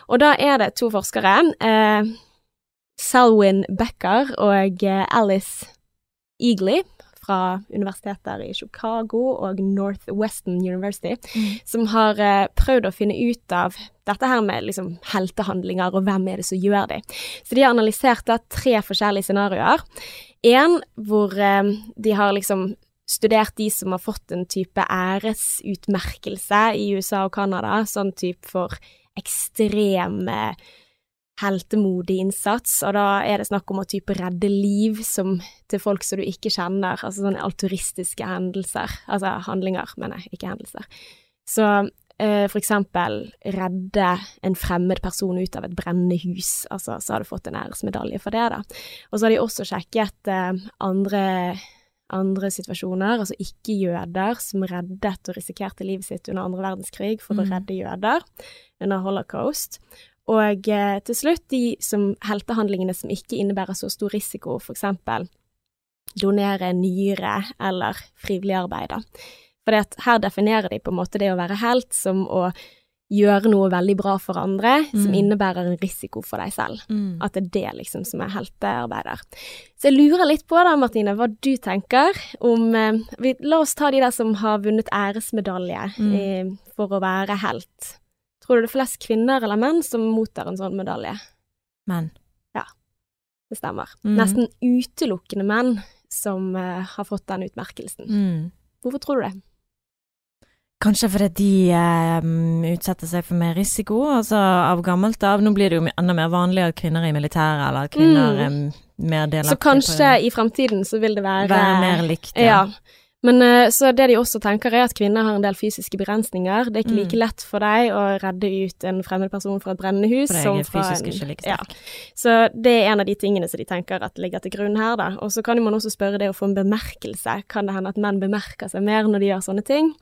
Og da er det to forskere, uh, Selwyn Becker og Alice Eagley, fra universiteter i Chicago og Northwestern University, mm. som har eh, prøvd å finne ut av dette her med liksom heltehandlinger, og hvem er det som gjør de. Så de har analysert da tre forskjellige scenarioer. En hvor eh, de har liksom studert de som har fått en type æresutmerkelse i USA og Canada, sånn type for ekstreme heltemodig innsats, og da er det snakk om å type redde liv som, til folk som du ikke kjenner, altså sånne altruistiske hendelser, altså handlinger, mener jeg, ikke hendelser. Så eh, for eksempel redde en fremmed person ut av et brennende hus, altså så har du fått en æresmedalje for det, da. Og så har de også sjekket eh, andre andre situasjoner, altså ikke-jøder som reddet og risikerte livet sitt under andre verdenskrig for mm. å redde jøder under holocaust. Og eh, til slutt de som heltehandlingene som ikke innebærer så stor risiko, eksempel donere nyre eller frivillig arbeid. For her definerer de på en måte det å være helt som å gjøre noe veldig bra for andre, mm. som innebærer en risiko for deg selv. Mm. At det er det liksom som er heltearbeider. Så jeg lurer litt på da, Martine, hva du tenker om eh, vi, La oss ta de der som har vunnet æresmedalje mm. eh, for å være helt. Tror du det er flest kvinner eller menn som mottar en sånn medalje? Menn. Ja, det stemmer. Mm. Nesten utelukkende menn som uh, har fått den utmerkelsen. Mm. Hvorfor tror du det? Kanskje fordi de um, utsetter seg for mer risiko, altså av gammelt av. Nå blir det jo enda mer vanlig at kvinner er i militæret, eller kvinner mm. er mer delaktige. Så kanskje i fremtiden så vil det være Være mer likt, ja. ja. Men eh, så det de også tenker, er at kvinner har en del fysiske begrensninger. Det er ikke like mm. lett for deg å redde ut en fremmed person fra et brennende hus som fra en ikke like ja. Så det er en av de tingene som de tenker at ligger til grunn her, da. Og så kan man også spørre det å få en bemerkelse. Kan det hende at menn bemerker seg mer når de gjør sånne ting?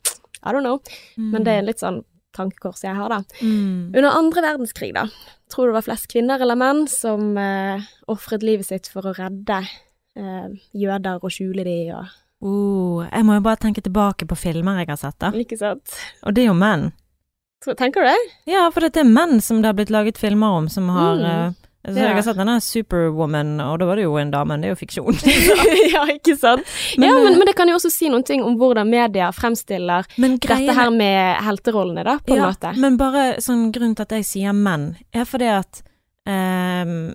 I don't know. Mm. Men det er litt sånn tankekors jeg har, da. Mm. Under andre verdenskrig, da, tror du det var flest kvinner eller menn som eh, ofret livet sitt for å redde eh, jøder og skjule de og Oh, jeg må jo bare tenke tilbake på filmer jeg har sett, da. Ikke sant? Og det er jo menn. Tenker du det? Ja, for det er menn som det har blitt laget filmer om, som har Mm. eh, så Ja. Jeg har sett denne Superwoman, og da var det jo en dame, men det er jo fiksjon. ja, ikke sant? Men, ja, men, eh, men det kan jo også si noen ting om hvordan media fremstiller greiene, dette her med helterollene, da, på en ja, måte. Men bare sånn grunnen til at jeg sier menn, er fordi at ehm,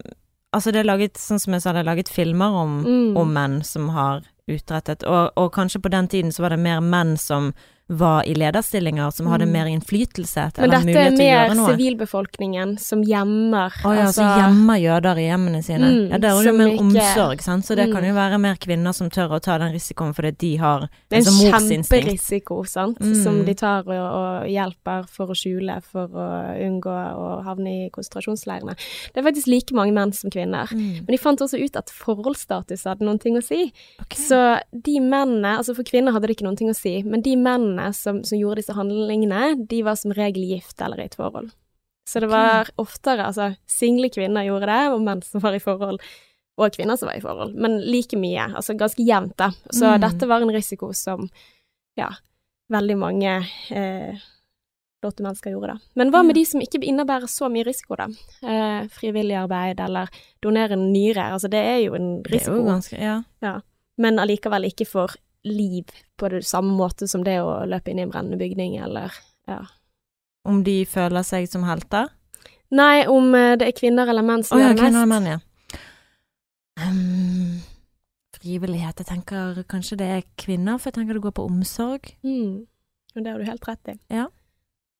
Altså, det er laget, sånn som jeg sa, det er laget filmer om, Mm. om menn som har utrettet, og, og kanskje på den tiden så var det mer menn som var i lederstillinger, som hadde Mm. mer innflytelse Men dette er mer sivilbefolkningen som gjemmer Å ja, så gjemmer jøder i hjemmene sine. Mm, ja, der er jo mer ikke- omsorg, sant, så det kan Mm. jo være mer kvinner som tør å ta den risikoen fordi de har Det er en altså, kjemperisiko, sant, Mm. som de tar og, og hjelper for å skjule, for å unngå å havne i konsentrasjonsleirene. Det er faktisk like mange menn som kvinner. Mm. Men de fant også ut at forholdsstatus hadde noen ting å si. Okay. Så de mennene, altså for kvinner hadde det ikke noen ting å si, men de mennene som, som gjorde disse handlingene, de var som regel gift eller i et forhold. Så det var oftere, altså single kvinner gjorde det, og menn som var i forhold, og kvinner som var i forhold, men like mye, altså ganske jevnt da. Så Mm. dette var en risiko som, ja, veldig mange eh, flotte mennesker gjorde da. Men hva med Ja. de som ikke innebærer så mye risiko da? Eh, frivillig arbeid eller donere en nyre, altså det er jo en risiko. Det er jo ganske Ja. men allikevel ikke får liv på det samme måte som det å løpe inn i en brennende bygning, eller ja. Om de føler seg som helter? Nei, om eh, det er kvinner eller menn som som ja, er mest. kvinner og menn, ja. Um, frivillighet, jeg tenker kanskje det er kvinner, for jeg tenker det går på omsorg. Mm. Og det har du helt rett i. Ja.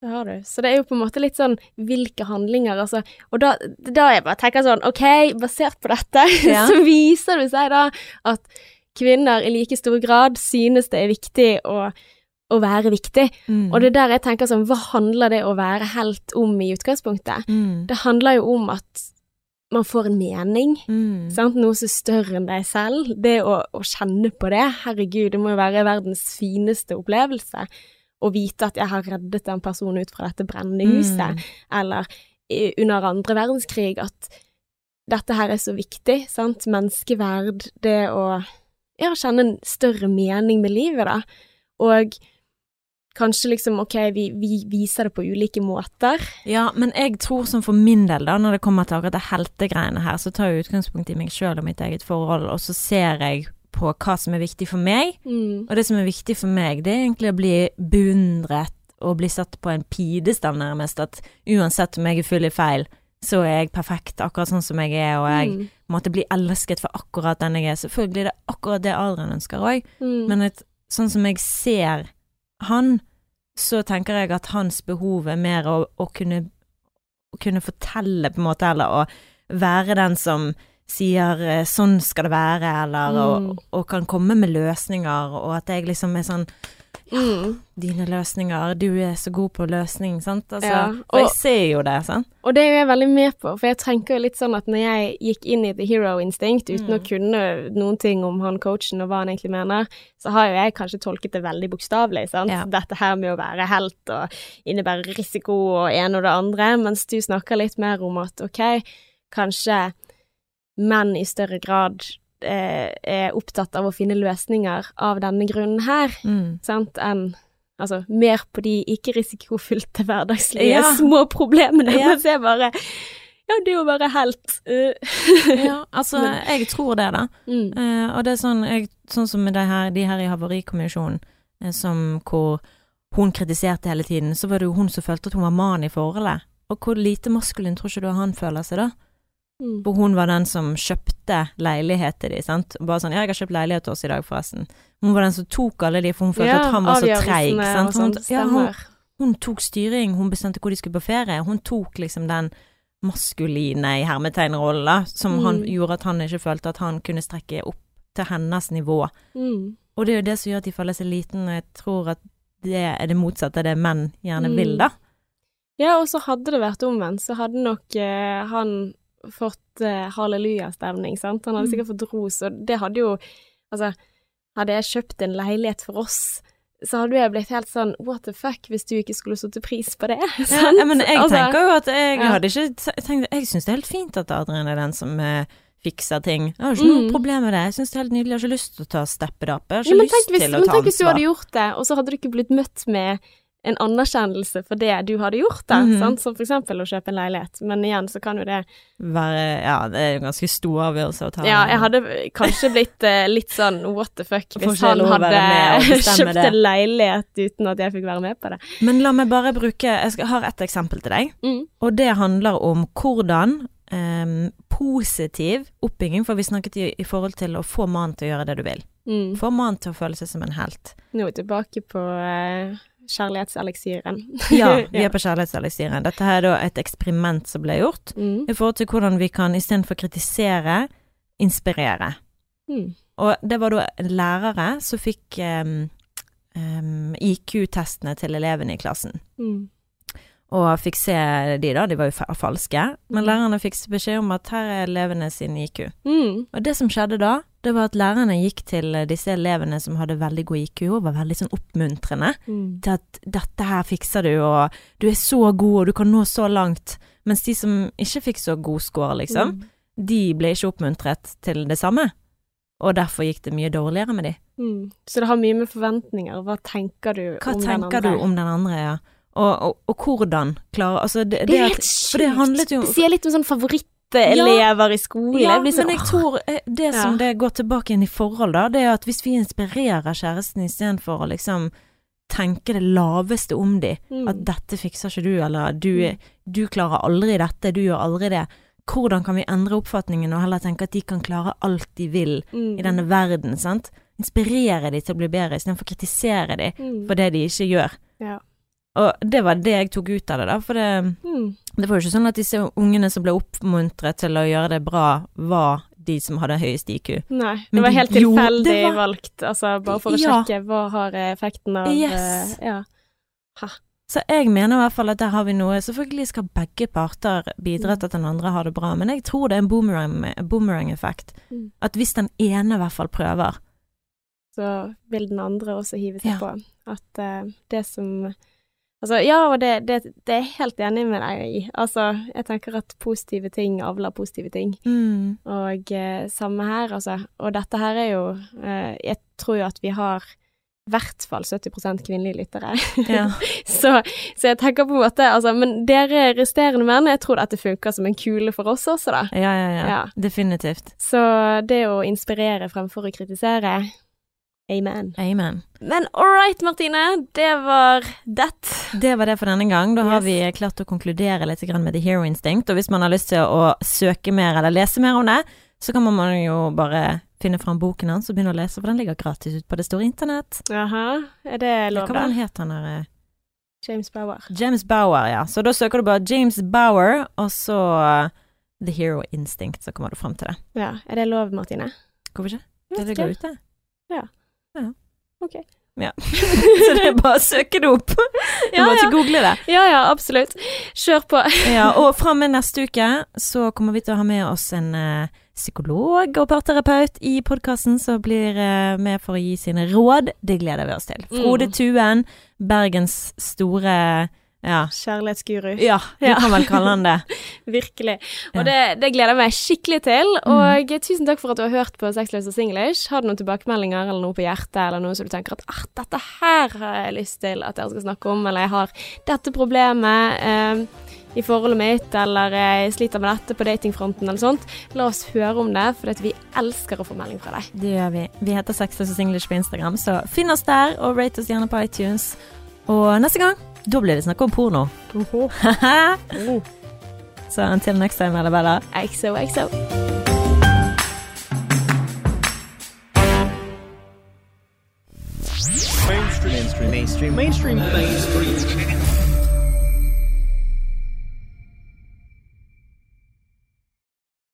Det har du. Så det er jo på en måte litt sånn hvilke handlinger, altså. Og da, da jeg bare tenker sånn, ok, basert på dette, Ja. så viser det seg da at kvinner i like stor grad synes det er viktig å, å være viktig. Mm. Og det er der jeg tenker sånn, hva handler det å være helt om i utgangspunktet? mm. Det handler jo om at man får en mening, Mm. sant? noe som er større enn deg selv. Det å, å kjenne på det, herregud, det må jo være verdens fineste opplevelse. Å vite at jeg har reddet en person ut fra dette brennende huset, Mm. eller i, under andre verdenskrig, at dette her er så viktig, sant? Menneskeverd, det å ja, kjenne en større mening med livet, da. Og kanskje liksom, ok, vi, vi viser det på ulike måter. Ja, men jeg tror som for min del, da, når det kommer til akkurat det heltegreiene her, så tar jeg utgangspunkt i meg sjøl og mitt eget forhold, og så ser jeg på hva som er viktig for meg. Mm. Og det som er viktig for meg, det er egentlig å bli beundret og bli satt på en pidestall, nærmest. At uansett om jeg er full i feil, så er jeg perfekt akkurat sånn som jeg er, og jeg Mm. måtte bli elsket for akkurat den jeg er. Selvfølgelig er det akkurat det Adrian ønsker òg, Mm. men et, sånn som jeg ser han, så tenker jeg at hans behov er mer å, å kunne, å kunne fortelle, på en måte, eller å være den som sier eh, 'sånn skal det være', eller Mm. og, og kan komme med løsninger, og at jeg liksom er sånn Mm. 'Dine løsninger, du er så god på løsning', sant? Altså, Ja, For jeg ser jo det, sant? Og det er jo jeg veldig med på, for jeg tenker jo litt sånn at når jeg gikk inn i the hero instinct uten Mm. å kunne noen ting om han coachen og hva han egentlig mener, så har jo jeg kanskje tolket det veldig bokstavelig, sant. Ja. Dette her med å være helt og innebære risiko og en og det andre, mens du snakker litt mer om at ok, kanskje menn i større grad er opptatt av å finne løsninger av denne grunnen her, Mm. sant, enn Altså mer på de ikke-risikofylte hverdagslige Ja. små problemene, Ja. mens jeg bare Ja, det jo bare helt øh. Ja, altså, Men- jeg tror det, da. mm. Uh, og det er sånn, jeg, sånn som med de her, de her i Havarikommisjonen, eh, som hvor hun kritiserte hele tiden, så var det jo hun som følte at hun var mann i forholdet. Og hvor lite maskulin tror ikke du han føler seg da? Mm. For hun var den som kjøpte leilighet til de, sant. Bare sånn 'Ja, jeg har kjøpt leilighet til oss i dag, forresten'. Hun var den som tok alle de, for hun følte at han var så treig, sant. sånn, Hun, ja, hun, hun tok styring, hun bestemte hvor de skulle på ferie. Hun tok liksom den maskuline i hermetegnrollen, som som han Mm. gjorde at han ikke følte at han kunne strekke opp til hennes nivå. Mm. Og det er jo det som gjør at de føler seg liten, og jeg tror at det er det motsatte av det menn gjerne Mm. vil, da. Ja, og så hadde det vært omvendt, så hadde nok eh, han fått eh, hallelujastemning, sant. Han hadde Mm. sikkert fått ros, og det hadde jo Altså, hadde jeg kjøpt en leilighet for oss så hadde jeg blitt helt sånn what the fuck hvis du ikke skulle satt pris på det. Ja, men jeg Altså, tenker jo at jeg ja. hadde ikke tenkt Jeg syns det er helt fint at Adrian er den som eh, fikser ting. Jeg har ikke noe Mm. problem med det. Jeg syns det er helt nydelig. Jeg har ikke lyst til å ta steppet. Jeg har ikke ja, lyst hvis, til å men tenk hvis du hadde gjort det, og så hadde du ikke blitt møtt med en anerkjennelse for det du hadde gjort, da, Mhm. sant? som for eksempel å kjøpe en leilighet. Men igjen så kan jo det Være, ja, det er en ganske stor avgjørelse å ta. Ja, jeg hadde kanskje blitt eh, litt sånn what the fuck hvis han hadde kjøpt en leilighet uten at jeg fikk være med på det. Men la meg bare bruke Jeg skal, har et eksempel til deg. Mm. Og det handler om hvordan um, positiv oppbygging, for vi snakket i, i forhold til å få mannen til å gjøre det du vil. Mm. Få mannen til å føle seg som en helt. Nå er vi tilbake på uh, kjærlighetseliksiren. Ja, vi er på kjærlighetseliksiren. Dette her er da et eksperiment som ble gjort Mm. i forhold til hvordan vi kan istedenfor kritisere, inspirere. Mm. Og det var da lærere som fikk um, um, IQ-testene til elevene i klassen. Mm. Og fikk se de, da. De var jo falske. Men Mm. lærerne fikk beskjed om at her er elevene sin IQ. Mm. Og det som skjedde da, det var at lærerne gikk til disse elevene som hadde veldig god IQ, og var veldig sånn oppmuntrende Mm. til at 'dette her fikser du', og 'du er så god, og du kan nå så langt'. Mens de som ikke fikk så god score, liksom, Mm. de ble ikke oppmuntret til det samme. Og derfor gikk det mye dårligere med de. Mm. Så det har mye med forventninger. Hva tenker du Hva om tenker den andre? Hva tenker du om den andre, ja? Og, og, og hvordan klare Altså, det, Det er helt sjukt! det handlet jo Det sier litt om sånn favorittelever i skolen. Ja, sånn, men jeg tror eh, det som Ja. det går tilbake inn i forhold, da, det er at hvis vi inspirerer kjæresten istedenfor å liksom tenke det laveste om de, mm. at 'dette fikser ikke du', eller du, 'du klarer aldri dette, du gjør aldri det', hvordan kan vi endre oppfatningen og heller tenke at de kan klare alt de vil mm. i denne verden, sant? Inspirere de til å bli bedre istedenfor å kritisere de mm. for det de ikke gjør. Ja. Og det var det jeg tok ut av det, da, for det Mm. det var jo ikke sånn at disse ungene som ble oppmuntret til å gjøre det bra, var de som hadde høyest IQ. Nei, det var helt tilfeldig var- valgt, altså bare for å Ja. sjekke hva har effekten av Yes. eh, Ja. Så jeg mener i hvert fall at der har vi noe Selvfølgelig skal begge parter bidra til at den andre har det bra, men jeg tror det er en boomerang- boomerang-effekt. Mm. At hvis den ene i hvert fall prøver så vil den andre også hive seg Ja. på. At uh, det som Altså, ja, og det, det, det er jeg helt enig med deg i. Altså, jeg tenker at positive ting avler positive ting. mm. Og eh, samme her, altså. Og dette her er jo eh, Jeg tror jo at vi har i hvert fall 70 kvinnelige lyttere. Ja. så, så jeg tenker på en måte Altså, men dere resterende menn, jeg tror dette funker som en kule for oss også, da. ja, ja, ja. Ja. Definitivt. Så det å inspirere fremfor å kritisere Amen. Amen. Men all right, Martine. Det var det. Det var det for denne gang. Da har Yes. vi klart å konkludere litt med The Hero Instinct. Og hvis man har lyst til å søke mer eller lese mer om det, så kan man jo bare finne fram boken hans og begynne å lese, for den ligger gratis ut på det store internett. Jaha. Er det lov, Hva var da? het han der? eh? James Bauer. James Bauer, ja. Så da søker du bare James Bauer, og så uh, The Hero Instinct, så kommer du fram til det. Ja. Er det lov, Martine? Hvorfor ikke? Det ligger ute. ikke. Ute. Ok. Så det er bare å søke det opp. Du Ja, må ja. ikke google det. Ja ja, absolutt. Kjør på. Ja, og fra og med neste uke så kommer vi til å ha med oss en uh, psykolog og parterapeut i podkasten som blir uh, med for å gi sine råd. Det gleder vi oss til. Frode Mm. Tuen, Bergens store ja, Kjærlighetsguru. ja, du kan vel kalle han det. Virkelig. Og det, det gleder jeg meg skikkelig til. Og tusen takk for at du har hørt på Sexløs og Singlish. Har du noen tilbakemeldinger eller noe på hjertet, eller noe som du tenker at ah, dette her har jeg lyst til at dere skal snakke om, eller jeg har dette problemet eh, i forholdet mitt, eller jeg sliter med dette på datingfronten, eller sånt, la oss høre om det, for vi elsker å få melding fra deg. Det gjør vi. Vi heter Sexløs og Singlish på Instagram, så finn oss der, og rate oss gjerne på iTunes. Og neste gang, da blir det snakk om porno. Så until next time, Bella. XOXO. Mainstream. Mainstream. Mainstream. Mainstream. Mainstream.